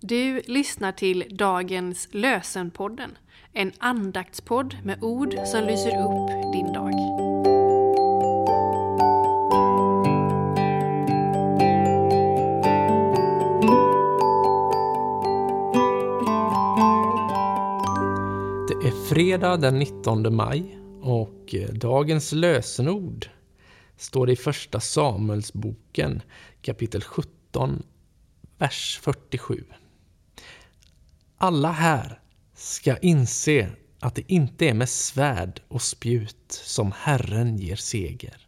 Du lyssnar till dagens Lösenpodden, en andaktspodd med ord som lyser upp din dag. Det är fredag den 19 maj och eh, dagens lösenord står i Första Samuelsboken kapitel 17, vers 47. Alla här ska inse att det inte är med svärd och spjut som Herren ger seger.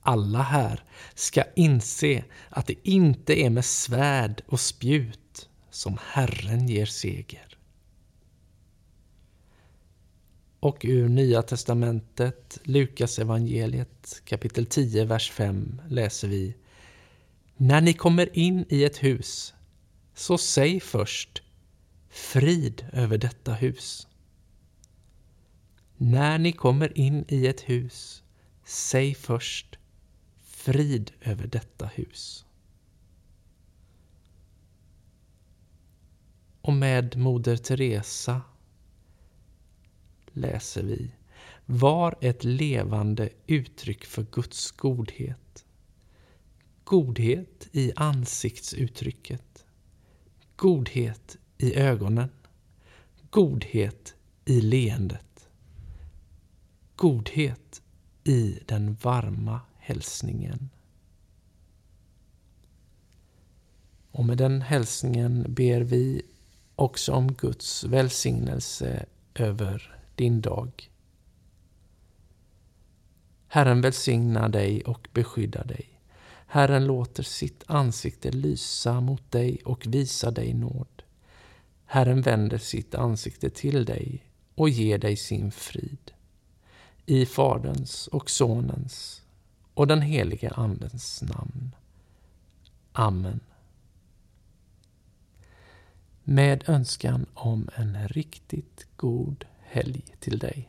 Alla här ska inse att det inte är med svärd och spjut som Herren ger seger. Och ur Nya Testamentet, Lukas evangeliet kapitel 10, vers 5 läser vi När ni kommer in i ett hus, så säg först Frid över detta hus. När ni kommer in i ett hus, säg först Frid över detta hus. Och med Moder Teresa läser vi var ett levande uttryck för Guds godhet. Godhet i ansiktsuttrycket. Godhet i ögonen. Godhet i leendet. Godhet i den varma hälsningen. Och med den hälsningen ber vi också om Guds välsignelse över din dag. Herren välsignar dig och beskyddar dig. Herren låter sitt ansikte lysa mot dig och visa dig nåd. Herren vänder sitt ansikte till dig och ger dig sin frid. I Faderns och Sonens och den helige Andens namn. Amen. Med önskan om en riktigt god helg till dig.